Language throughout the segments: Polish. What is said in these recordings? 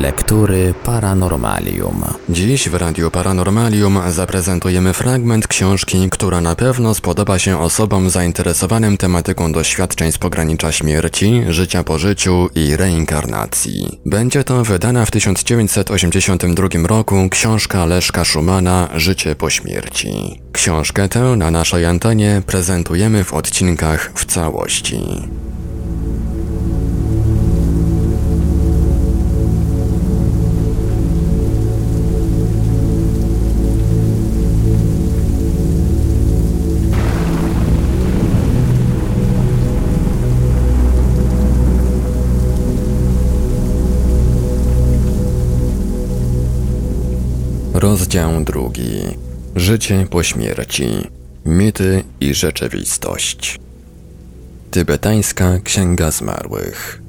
Lektury Paranormalium. Dziś w Radiu Paranormalium zaprezentujemy fragment książki, która na pewno spodoba się osobom zainteresowanym tematyką doświadczeń z pogranicza śmierci, życia po życiu i reinkarnacji. Będzie to wydana w 1982 roku książka Leszka Szumana Życie po śmierci. Książkę tę na naszej antenie prezentujemy w odcinkach w całości. Rozdział drugi. Życie po śmierci. Mity i rzeczywistość. Tybetańska Księga Zmarłych.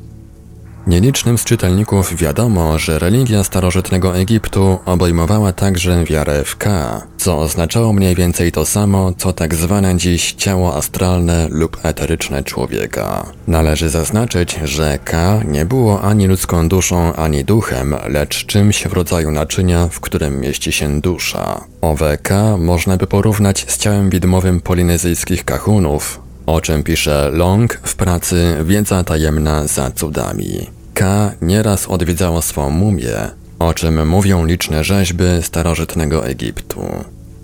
Nielicznym z czytelników wiadomo, że religia starożytnego Egiptu obejmowała także wiarę w Ka, co oznaczało mniej więcej to samo, co tak zwane dziś ciało astralne lub eteryczne człowieka. Należy zaznaczyć, że Ka nie było ani ludzką duszą, ani duchem, lecz czymś w rodzaju naczynia, w którym mieści się dusza. Owe Ka można by porównać z ciałem widmowym polinezyjskich kahunów, o czym pisze Long w pracy Wiedza tajemna za cudami. K nieraz odwiedzało swą mumię, o czym mówią liczne rzeźby starożytnego Egiptu.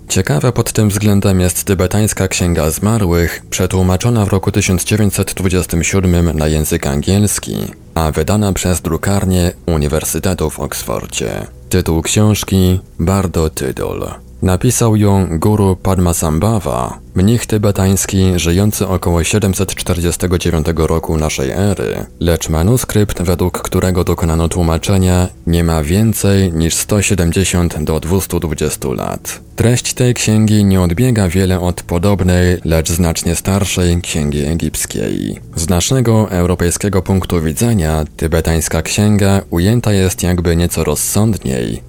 Ciekawa pod tym względem jest tybetańska Księga Zmarłych, przetłumaczona w roku 1927 na język angielski, a wydana przez drukarnię Uniwersytetu w Oksfordzie. Tytuł książki Bardo Tydol. Napisał ją guru Padmasambhava, mnich tybetański żyjący około 749 roku naszej ery, lecz manuskrypt, według którego dokonano tłumaczenia, nie ma więcej niż 170 do 220 lat. Treść tej księgi nie odbiega wiele od podobnej, lecz znacznie starszej księgi egipskiej. Z naszego europejskiego punktu widzenia, tybetańska księga ujęta jest jakby nieco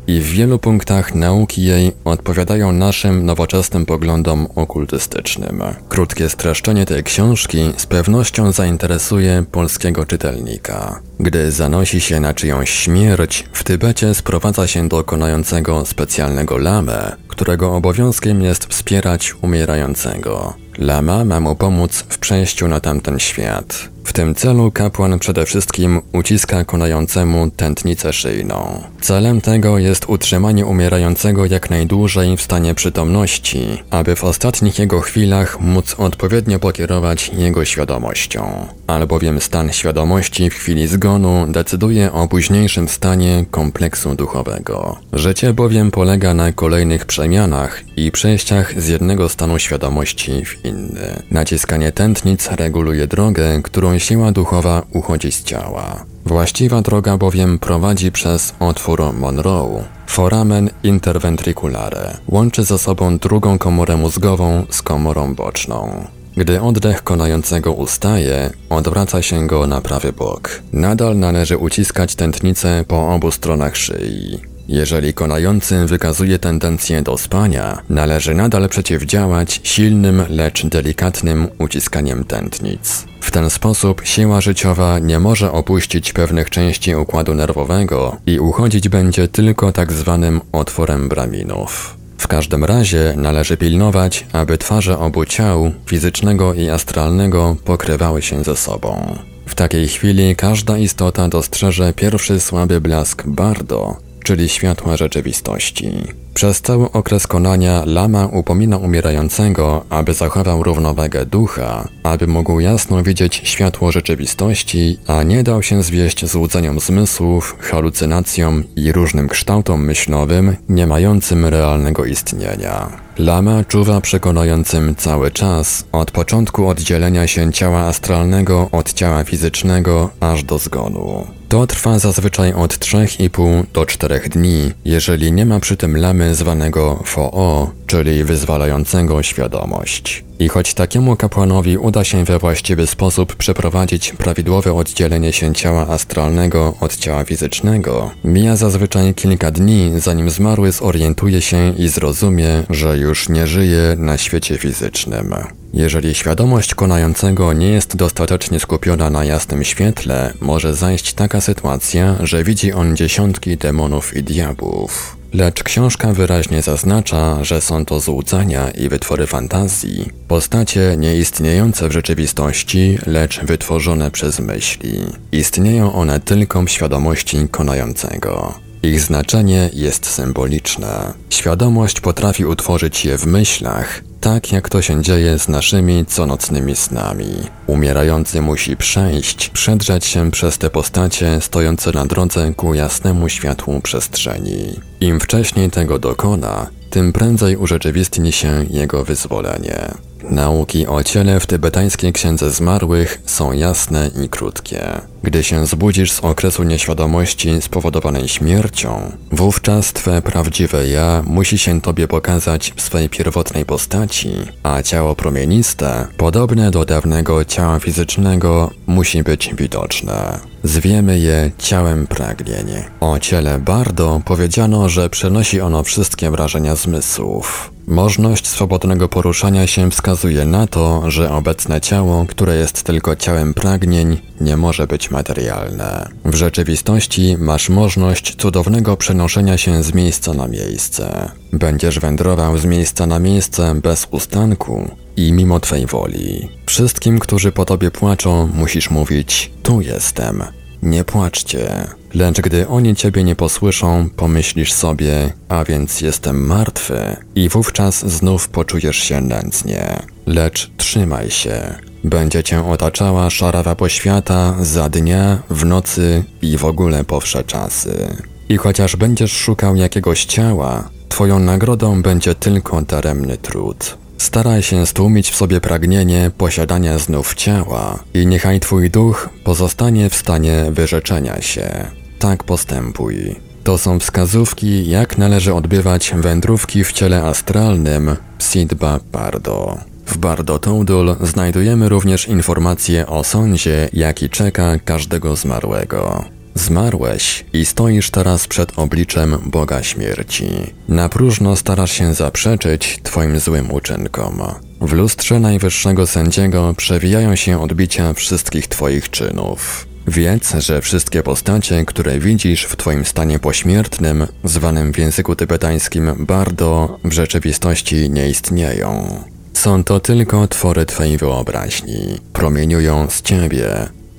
i w wielu punktach nauki jej odpowiadają naszym nowoczesnym poglądom okultystycznym. Krótkie streszczenie tej książki z pewnością zainteresuje polskiego czytelnika. Gdy zanosi się na czyjąś śmierć, w Tybecie sprowadza się do konającego specjalnego lamę, którego obowiązkiem jest wspierać umierającego. Lama ma mu pomóc w przejściu na tamten świat. W tym celu kapłan przede wszystkim uciska konającemu tętnicę szyjną. Celem tego jest utrzymanie umierającego jak najdłużej w stanie przytomności, aby w ostatnich jego chwilach móc odpowiednio pokierować jego świadomością. Albowiem stan świadomości w chwili zgonu decyduje o późniejszym stanie kompleksu duchowego. Życie bowiem polega na kolejnych przemianach i przejściach z jednego stanu świadomości w inny. Naciskanie tętnic reguluje drogę, którą siła duchowa uchodzi z ciała. Właściwa droga bowiem prowadzi przez otwór Monroe, foramen interventriculare. Łączy ze sobą drugą komorę mózgową z komorą boczną. Gdy oddech konającego ustaje, odwraca się go na prawy bok. Nadal należy uciskać tętnicę po obu stronach szyi. Jeżeli konający wykazuje tendencję do spania, należy nadal przeciwdziałać silnym, lecz delikatnym uciskaniem tętnic. W ten sposób siła życiowa nie może opuścić pewnych części układu nerwowego i uchodzić będzie tylko tak zwanym otworem braminów. W każdym razie należy pilnować, aby twarze obu ciał, fizycznego i astralnego, pokrywały się ze sobą. W takiej chwili każda istota dostrzeże pierwszy słaby blask bardo, czyli światła rzeczywistości. Przez cały okres konania lama upomina umierającego, aby zachował równowagę ducha, aby mógł jasno widzieć światło rzeczywistości, a nie dał się zwieść złudzeniom zmysłów, halucynacjom i różnym kształtom myślowym, nie mającym realnego istnienia. Lama czuwa przekonującym cały czas, od początku oddzielenia się ciała astralnego od ciała fizycznego aż do zgonu. To trwa zazwyczaj od 3,5 do 4 dni, jeżeli nie ma przy tym lamy zwanego FOO, czyli wyzwalającego świadomość. I choć takiemu kapłanowi uda się we właściwy sposób przeprowadzić prawidłowe oddzielenie się ciała astralnego od ciała fizycznego, mija zazwyczaj kilka dni, zanim zmarły zorientuje się i zrozumie, że już nie żyje na świecie fizycznym. Jeżeli świadomość konającego nie jest dostatecznie skupiona na jasnym świetle, może zajść taka sytuacja, że widzi on dziesiątki demonów i diabłów. Lecz książka wyraźnie zaznacza, że są to złudzenia i wytwory fantazji, postacie nieistniejące w rzeczywistości, lecz wytworzone przez myśli. Istnieją one tylko w świadomości konającego. Ich znaczenie jest symboliczne. Świadomość potrafi utworzyć je w myślach, tak jak to się dzieje z naszymi conocnymi snami. Umierający musi przejść, przedrzeć się przez te postacie stojące na drodze ku jasnemu światłu przestrzeni. Im wcześniej tego dokona, tym prędzej urzeczywistni się jego wyzwolenie. Nauki o ciele w tybetańskiej księdze zmarłych są jasne i krótkie. Gdy się zbudzisz z okresu nieświadomości spowodowanej śmiercią, wówczas twe prawdziwe ja musi się tobie pokazać w swej pierwotnej postaci, a ciało promieniste, podobne do dawnego ciała fizycznego, musi być widoczne. Zwiemy je ciałem pragnień. O ciele Bardo powiedziano, że przenosi ono wszystkie wrażenia zmysłów. Możność swobodnego poruszania się wskazuje na to, że obecne ciało, które jest tylko ciałem pragnień, nie może być materialne. W rzeczywistości masz możliwość cudownego przenoszenia się z miejsca na miejsce. Będziesz wędrował z miejsca na miejsce bez ustanku i mimo Twej woli. Wszystkim, którzy po Tobie płaczą, musisz mówić: Tu jestem. Nie płaczcie. Lecz gdy oni ciebie nie posłyszą, pomyślisz sobie, a więc jestem martwy, i wówczas znów poczujesz się nędznie. Lecz trzymaj się. Będzie cię otaczała szarawa poświata za dnia, w nocy i w ogóle po wsze czasy. I chociaż będziesz szukał jakiegoś ciała, twoją nagrodą będzie tylko daremny trud. Staraj się stłumić w sobie pragnienie posiadania znów ciała i niechaj twój duch pozostanie w stanie wyrzeczenia się. Tak postępuj. To są wskazówki, jak należy odbywać wędrówki w ciele astralnym Sidba Bardo. W Bardo Toudul znajdujemy również informacje o sądzie, jaki czeka każdego zmarłego. Zmarłeś i stoisz teraz przed obliczem Boga śmierci. Na próżno starasz się zaprzeczyć Twoim złym uczynkom. W lustrze najwyższego sędziego przewijają się odbicia wszystkich Twoich czynów. Wiedz, że wszystkie postacie, które widzisz w Twoim stanie pośmiertnym, zwanym w języku tybetańskim bardo, w rzeczywistości nie istnieją. Są to tylko twory Twojej wyobraźni. Promieniują z Ciebie.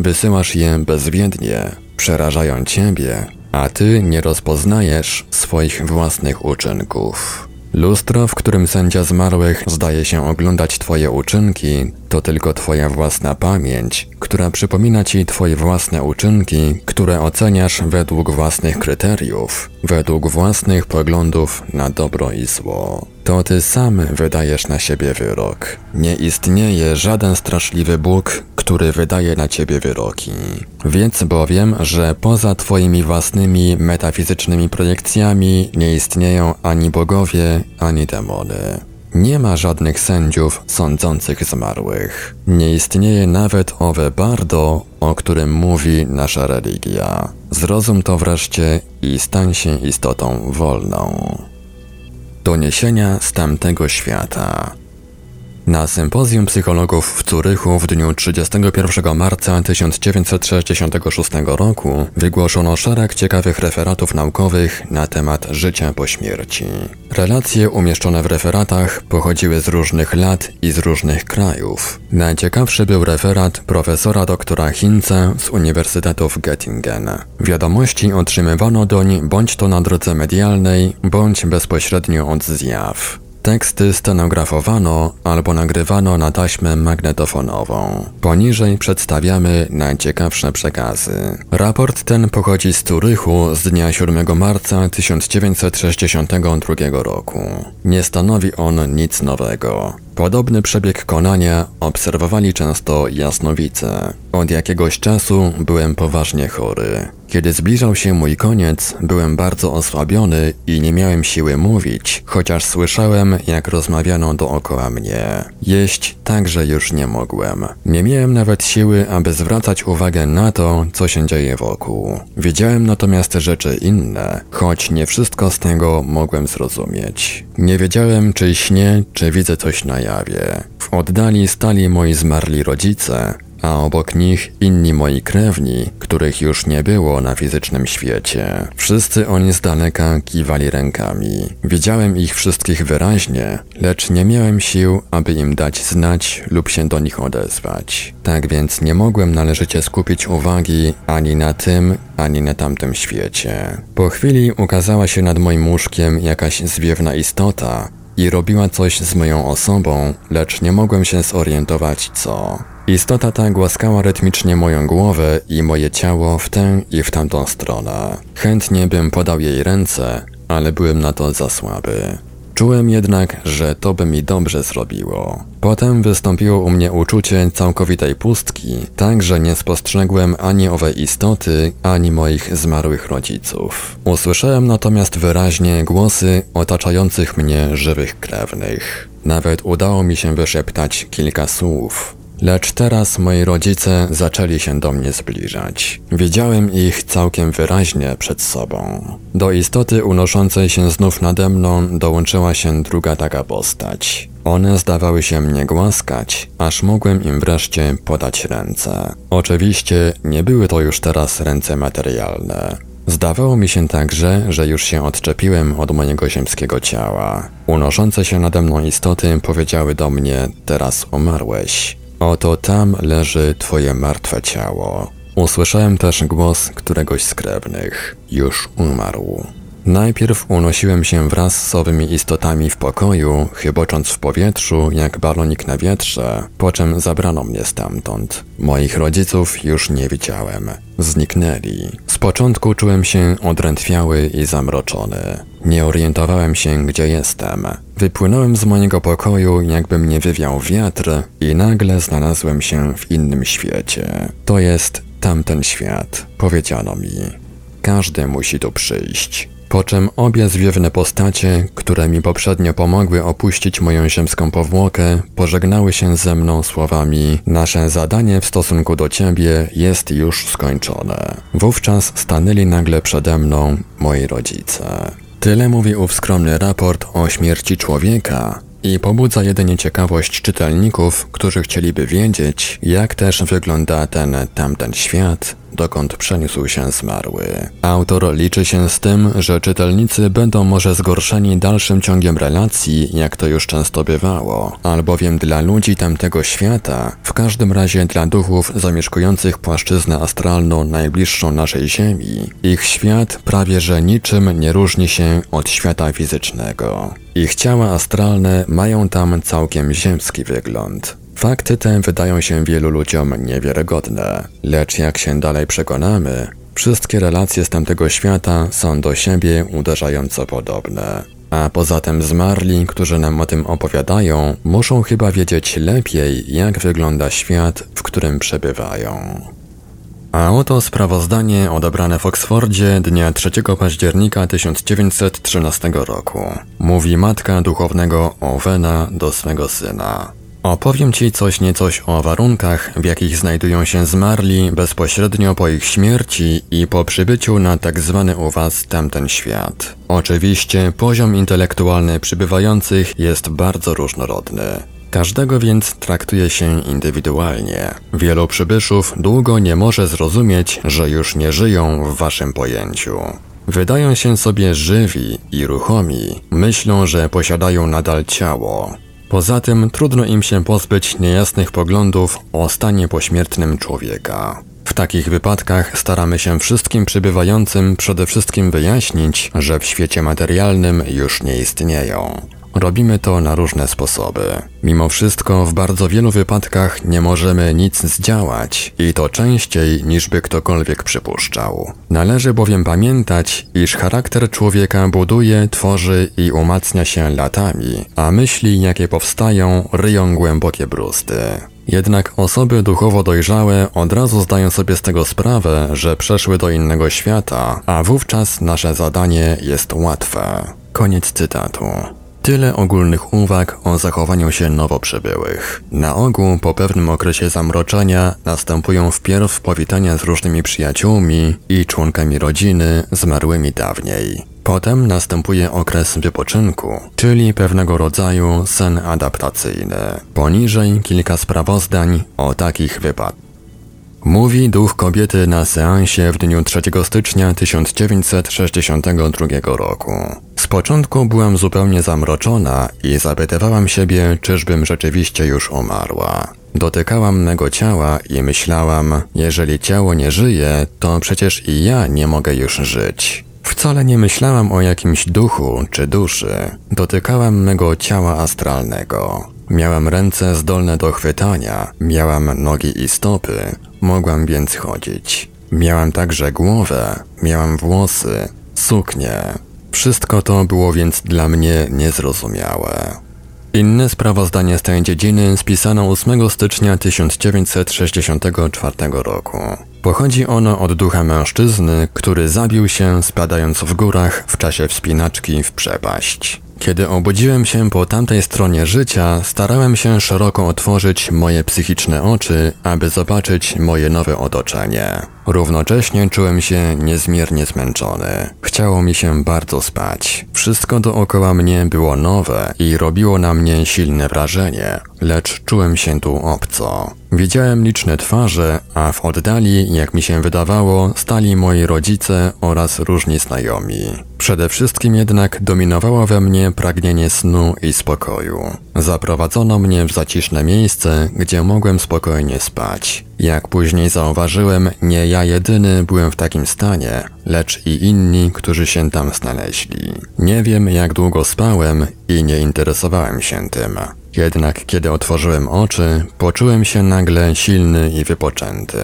Wysyłasz je bezwiednie, przerażają Ciebie, a Ty nie rozpoznajesz swoich własnych uczynków. Lustro, w którym sędzia zmarłych zdaje się oglądać Twoje uczynki, to tylko Twoja własna pamięć, która przypomina Ci Twoje własne uczynki, które oceniasz według własnych kryteriów, według własnych poglądów na dobro i zło. To Ty sam wydajesz na siebie wyrok. Nie istnieje żaden straszliwy Bóg, który wydaje na Ciebie wyroki. Wiedz bowiem, że poza Twoimi własnymi metafizycznymi projekcjami nie istnieją ani bogowie, ani demony. Nie ma żadnych sędziów sądzących zmarłych. Nie istnieje nawet owe bardo, o którym mówi nasza religia. Zrozum to wreszcie i stań się istotą wolną. Doniesienia z tamtego świata. Na sympozjum psychologów w Zurychu w dniu 31 marca 1966 roku wygłoszono szereg ciekawych referatów naukowych na temat życia po śmierci. Relacje umieszczone w referatach pochodziły z różnych lat i z różnych krajów. Najciekawszy był referat profesora doktora Hinza z Uniwersytetu w Göttingen. Wiadomości otrzymywano doń bądź to na drodze medialnej, bądź bezpośrednio od zjaw. Teksty stenografowano albo nagrywano na taśmę magnetofonową. Poniżej przedstawiamy najciekawsze przekazy. Raport ten pochodzi z Turychu z dnia 7 marca 1962 roku. Nie stanowi on nic nowego. Podobny przebieg konania obserwowali często jasnowice. Od jakiegoś czasu byłem poważnie chory. Kiedy zbliżał się mój koniec, byłem bardzo osłabiony i nie miałem siły mówić, chociaż słyszałem, jak rozmawiano dookoła mnie. Jeść także już nie mogłem. Nie miałem nawet siły, aby zwracać uwagę na to, co się dzieje wokół. Widziałem natomiast rzeczy inne, choć nie wszystko z tego mogłem zrozumieć. Nie wiedziałem, czy śnię, czy widzę coś na jawie. W oddali stali moi zmarli rodzice, a obok nich inni moi krewni, których już nie było na fizycznym świecie. Wszyscy oni z daleka kiwali rękami. Widziałem ich wszystkich wyraźnie, lecz nie miałem sił, aby im dać znać lub się do nich odezwać. Tak więc nie mogłem należycie skupić uwagi ani na tym, ani na tamtym świecie. Po chwili ukazała się nad moim łóżkiem jakaś zwiewna istota, i robiła coś z moją osobą, lecz nie mogłem się zorientować co. Istota ta głaskała rytmicznie moją głowę i moje ciało w tę i w tamtą stronę. Chętnie bym podał jej ręce, ale byłem na to za słaby. Czułem jednak, że to by mi dobrze zrobiło. Potem wystąpiło u mnie uczucie całkowitej pustki, tak że nie spostrzegłem ani owej istoty, ani moich zmarłych rodziców. Usłyszałem natomiast wyraźnie głosy otaczających mnie żywych krewnych. Nawet udało mi się wyszeptać kilka słów. Lecz teraz moi rodzice zaczęli się do mnie zbliżać. Widziałem ich całkiem wyraźnie przed sobą. Do istoty unoszącej się znów nade mną dołączyła się druga taka postać. One zdawały się mnie głaskać, aż mogłem im wreszcie podać ręce. Oczywiście nie były to już teraz ręce materialne. Zdawało mi się także, że już się odczepiłem od mojego ziemskiego ciała. Unoszące się nade mną istoty powiedziały do mnie: Teraz umarłeś. Oto tam leży twoje martwe ciało. Usłyszałem też głos któregoś z krewnych. Już umarł. Najpierw unosiłem się wraz z owymi istotami w pokoju, chybocząc w powietrzu jak balonik na wietrze, po czym zabrano mnie stamtąd. Moich rodziców już nie widziałem. Zniknęli. Z początku czułem się odrętwiały i zamroczony. Nie orientowałem się, gdzie jestem. Wypłynąłem z mojego pokoju, jakby mnie wywiał wiatr i nagle znalazłem się w innym świecie. To jest tamten świat, powiedziano mi. Każdy musi tu przyjść. Po czym obie zwiewne postacie, które mi poprzednio pomogły opuścić moją ziemską powłokę, pożegnały się ze mną słowami Nasze zadanie w stosunku do ciebie jest już skończone. Wówczas stanęli nagle przede mną moi rodzice. Tyle mówi ów skromny raport o śmierci człowieka, i pobudza jedynie ciekawość czytelników, którzy chcieliby wiedzieć, jak też wygląda ten tamten świat, dokąd przeniósł się zmarły. Autor liczy się z tym, że czytelnicy będą może zgorszeni dalszym ciągiem relacji, jak to już często bywało, albowiem dla ludzi tamtego świata, w każdym razie dla duchów zamieszkujących płaszczyznę astralną najbliższą naszej Ziemi, ich świat prawie że niczym nie różni się od świata fizycznego. Ich ciała astralne mają tam całkiem ziemski wygląd. Fakty te wydają się wielu ludziom niewiarygodne, lecz jak się dalej przekonamy, wszystkie relacje z tamtego świata są do siebie uderzająco podobne. A poza tym zmarli, którzy nam o tym opowiadają, muszą chyba wiedzieć lepiej, jak wygląda świat, w którym przebywają. A oto sprawozdanie odebrane w Oksfordzie dnia 3 października 1913 roku. Mówi matka duchownego Owena do swego syna. Opowiem Ci coś niecoś o warunkach, w jakich znajdują się zmarli bezpośrednio po ich śmierci i po przybyciu na tak zwany u Was tamten świat. Oczywiście poziom intelektualny przybywających jest bardzo różnorodny. Każdego więc traktuje się indywidualnie. Wielu przybyszów długo nie może zrozumieć, że już nie żyją w Waszym pojęciu. Wydają się sobie żywi i ruchomi, myślą, że posiadają nadal ciało, Poza tym trudno im się pozbyć niejasnych poglądów o stanie pośmiertnym człowieka. W takich wypadkach staramy się wszystkim przybywającym przede wszystkim wyjaśnić, że w świecie materialnym już nie istnieją. Robimy to na różne sposoby. Mimo wszystko w bardzo wielu wypadkach nie możemy nic zdziałać i to częściej niż by ktokolwiek przypuszczał. Należy bowiem pamiętać, iż charakter człowieka buduje, tworzy i umacnia się latami, a myśli jakie powstają ryją głębokie brusty. Jednak osoby duchowo dojrzałe od razu zdają sobie z tego sprawę, że przeszły do innego świata, a wówczas nasze zadanie jest łatwe. Koniec cytatu. Tyle ogólnych uwag o zachowaniu się nowo przybyłych. Na ogół po pewnym okresie zamroczenia następują wpierw powitania z różnymi przyjaciółmi i członkami rodziny zmarłymi dawniej. Potem następuje okres wypoczynku, czyli pewnego rodzaju sen adaptacyjny. Poniżej kilka sprawozdań o takich wypadkach. Mówi duch kobiety na seansie w dniu 3 stycznia 1962 roku. Z początku byłam zupełnie zamroczona i zapytywałam siebie, czyżbym rzeczywiście już umarła. Dotykałam mego ciała i myślałam, jeżeli ciało nie żyje, to przecież i ja nie mogę już żyć. Wcale nie myślałam o jakimś duchu czy duszy. Dotykałam mego ciała astralnego. Miałam ręce zdolne do chwytania, miałam nogi i stopy, mogłam więc chodzić. Miałam także głowę, miałam włosy, suknię. Wszystko to było więc dla mnie niezrozumiałe. Inne sprawozdanie z tej dziedziny spisano 8 stycznia 1964 roku. Pochodzi ono od ducha mężczyzny, który zabił się spadając w górach w czasie wspinaczki w przepaść. Kiedy obudziłem się po tamtej stronie życia, starałem się szeroko otworzyć moje psychiczne oczy, aby zobaczyć moje nowe otoczenie. Równocześnie czułem się niezmiernie zmęczony. Chciało mi się bardzo spać. Wszystko dookoła mnie było nowe i robiło na mnie silne wrażenie, lecz czułem się tu obco. Widziałem liczne twarze, a w oddali, jak mi się wydawało, stali moi rodzice oraz różni znajomi. Przede wszystkim jednak dominowało we mnie pragnienie snu i spokoju. Zaprowadzono mnie w zaciszne miejsce, gdzie mogłem spokojnie spać. Jak później zauważyłem, nie ja jedyny byłem w takim stanie, lecz i inni, którzy się tam znaleźli. Nie wiem, jak długo spałem i nie interesowałem się tym. Jednak kiedy otworzyłem oczy, poczułem się nagle silny i wypoczęty.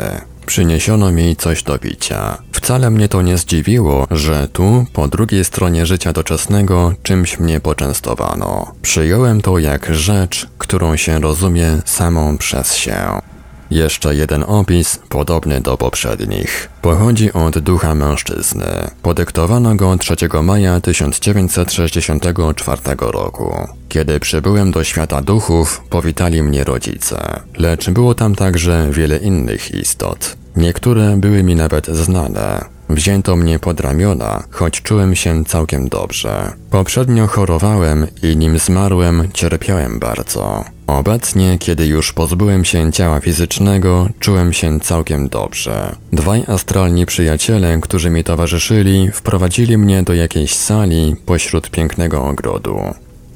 Przyniesiono mi coś do picia. Wcale mnie to nie zdziwiło, że tu, po drugiej stronie życia doczesnego, czymś mnie poczęstowano. Przyjąłem to jak rzecz, którą się rozumie samą przez się. Jeszcze jeden opis, podobny do poprzednich. Pochodzi od ducha mężczyzny. Podyktowano go 3 maja 1964 roku. Kiedy przybyłem do świata duchów, powitali mnie rodzice. Lecz było tam także wiele innych istot. Niektóre były mi nawet znane. Wzięto mnie pod ramiona, choć czułem się całkiem dobrze. Poprzednio chorowałem i nim zmarłem, cierpiałem bardzo. Obecnie, kiedy już pozbyłem się ciała fizycznego, czułem się całkiem dobrze. Dwaj astralni przyjaciele, którzy mi towarzyszyli, wprowadzili mnie do jakiejś sali pośród pięknego ogrodu.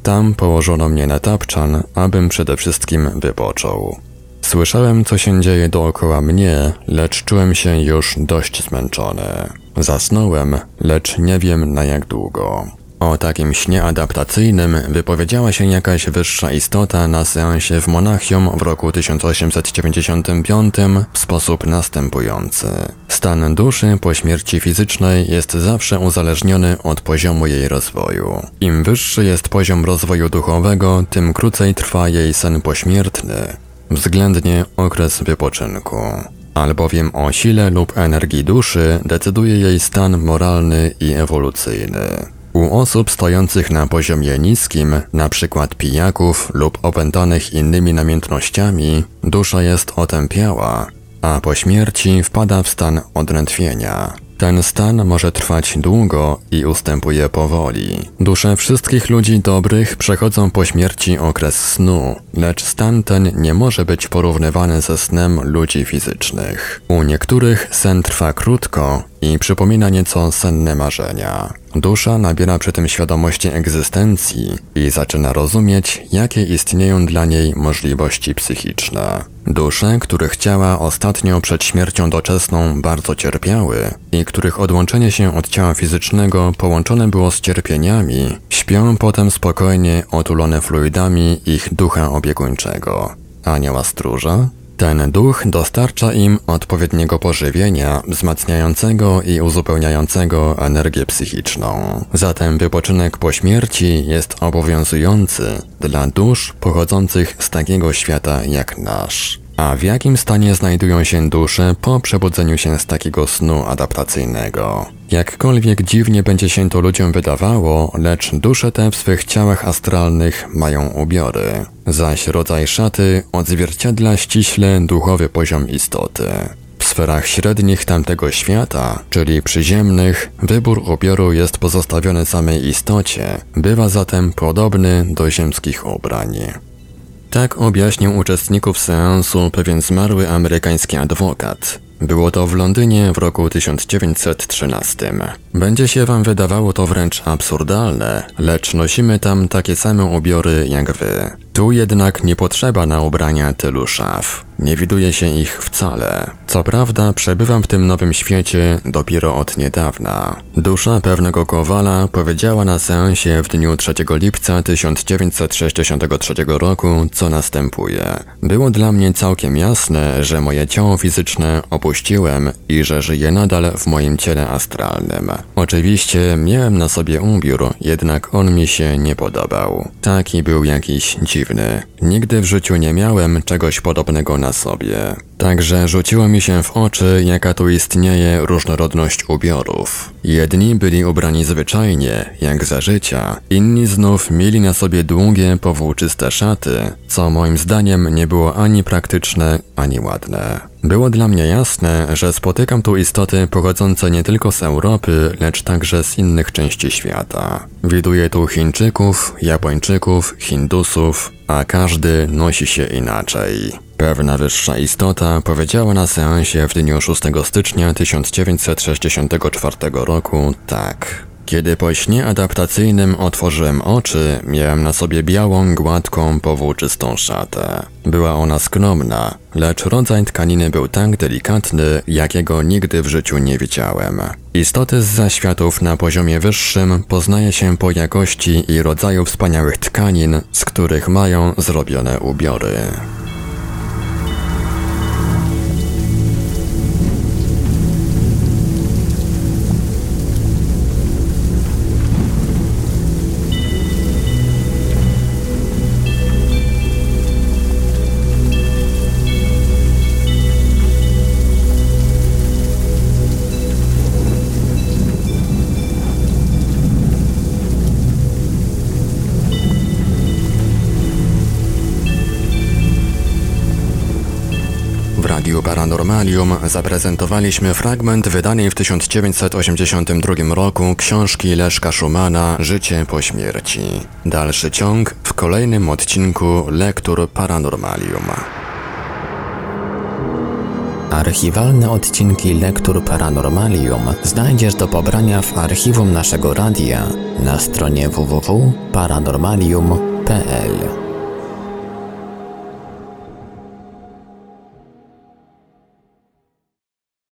Tam położono mnie na tapczan, abym przede wszystkim wypoczął. Słyszałem, co się dzieje dookoła mnie, lecz czułem się już dość zmęczony. Zasnąłem, lecz nie wiem na jak długo. O takim śnie adaptacyjnym wypowiedziała się jakaś wyższa istota na seansie w Monachium w roku 1895 w sposób następujący. Stan duszy po śmierci fizycznej jest zawsze uzależniony od poziomu jej rozwoju. Im wyższy jest poziom rozwoju duchowego, tym krócej trwa jej sen pośmiertny, względnie okres wypoczynku. Albowiem o sile lub energii duszy decyduje jej stan moralny i ewolucyjny. U osób stojących na poziomie niskim, np. pijaków lub opętanych innymi namiętnościami, dusza jest otępiała, a po śmierci wpada w stan odrętwienia. Ten stan może trwać długo i ustępuje powoli. Dusze wszystkich ludzi dobrych przechodzą po śmierci okres snu, lecz stan ten nie może być porównywany ze snem ludzi fizycznych. U niektórych sen trwa krótko i przypomina nieco senne marzenia. Dusza nabiera przy tym świadomości egzystencji i zaczyna rozumieć, jakie istnieją dla niej możliwości psychiczne. Dusze, których ciała ostatnio przed śmiercią doczesną bardzo cierpiały i których odłączenie się od ciała fizycznego połączone było z cierpieniami, śpią potem spokojnie otulone fluidami ich ducha opiekuńczego. Anioła stróża ten duch dostarcza im odpowiedniego pożywienia, wzmacniającego i uzupełniającego energię psychiczną. Zatem wypoczynek po śmierci jest obowiązujący dla dusz pochodzących z takiego świata jak nasz. A w jakim stanie znajdują się dusze po przebudzeniu się z takiego snu adaptacyjnego? Jakkolwiek dziwnie będzie się to ludziom wydawało, lecz dusze te w swych ciałach astralnych mają ubiory, zaś rodzaj szaty odzwierciedla ściśle duchowy poziom istoty. W sferach średnich tamtego świata, czyli przyziemnych, wybór ubioru jest pozostawiony samej istocie, bywa zatem podobny do ziemskich ubrań. Tak objaśnił uczestników seansu pewien zmarły amerykański adwokat. Było to w Londynie w roku 1913. Będzie się wam wydawało to wręcz absurdalne, lecz nosimy tam takie same ubiory jak wy. Tu jednak nie potrzeba na ubrania tylu szaf. Nie widuje się ich wcale. Co prawda, przebywam w tym nowym świecie dopiero od niedawna. Dusza pewnego kowala powiedziała na seansie w dniu 3 lipca 1963 roku, co następuje. Było dla mnie całkiem jasne, że moje ciało fizyczne opuściłem i że żyję nadal w moim ciele astralnym. Oczywiście miałem na sobie ubiór, jednak on mi się nie podobał. Taki był jakiś dziwny. Nigdy w życiu nie miałem czegoś podobnego na sobie. Także rzuciło mi się w oczy, jaka tu istnieje różnorodność ubiorów. Jedni byli ubrani zwyczajnie, jak za życia, inni znów mieli na sobie długie, powłóczyste szaty, co moim zdaniem nie było ani praktyczne, ani ładne. Było dla mnie jasne, że spotykam tu istoty pochodzące nie tylko z Europy, lecz także z innych części świata. Widuję tu Chińczyków, Japończyków, Hindusów, a każdy nosi się inaczej. Pewna wyższa istota powiedziała na seansie w dniu 6 stycznia 1964 roku tak. Kiedy po śnie adaptacyjnym otworzyłem oczy, miałem na sobie białą, gładką, powłóczystą szatę. Była ona skromna, lecz rodzaj tkaniny był tak delikatny, jakiego nigdy w życiu nie widziałem. Istoty z zaświatów na poziomie wyższym poznaje się po jakości i rodzaju wspaniałych tkanin, z których mają zrobione ubiory. Paranormalium zaprezentowaliśmy fragment wydanej w 1982 roku książki Leszka Szumana Życie po śmierci. Dalszy ciąg w kolejnym odcinku Lektur Paranormalium. Archiwalne odcinki Lektur Paranormalium znajdziesz do pobrania w archiwum naszego radia na stronie www.paranormalium.pl.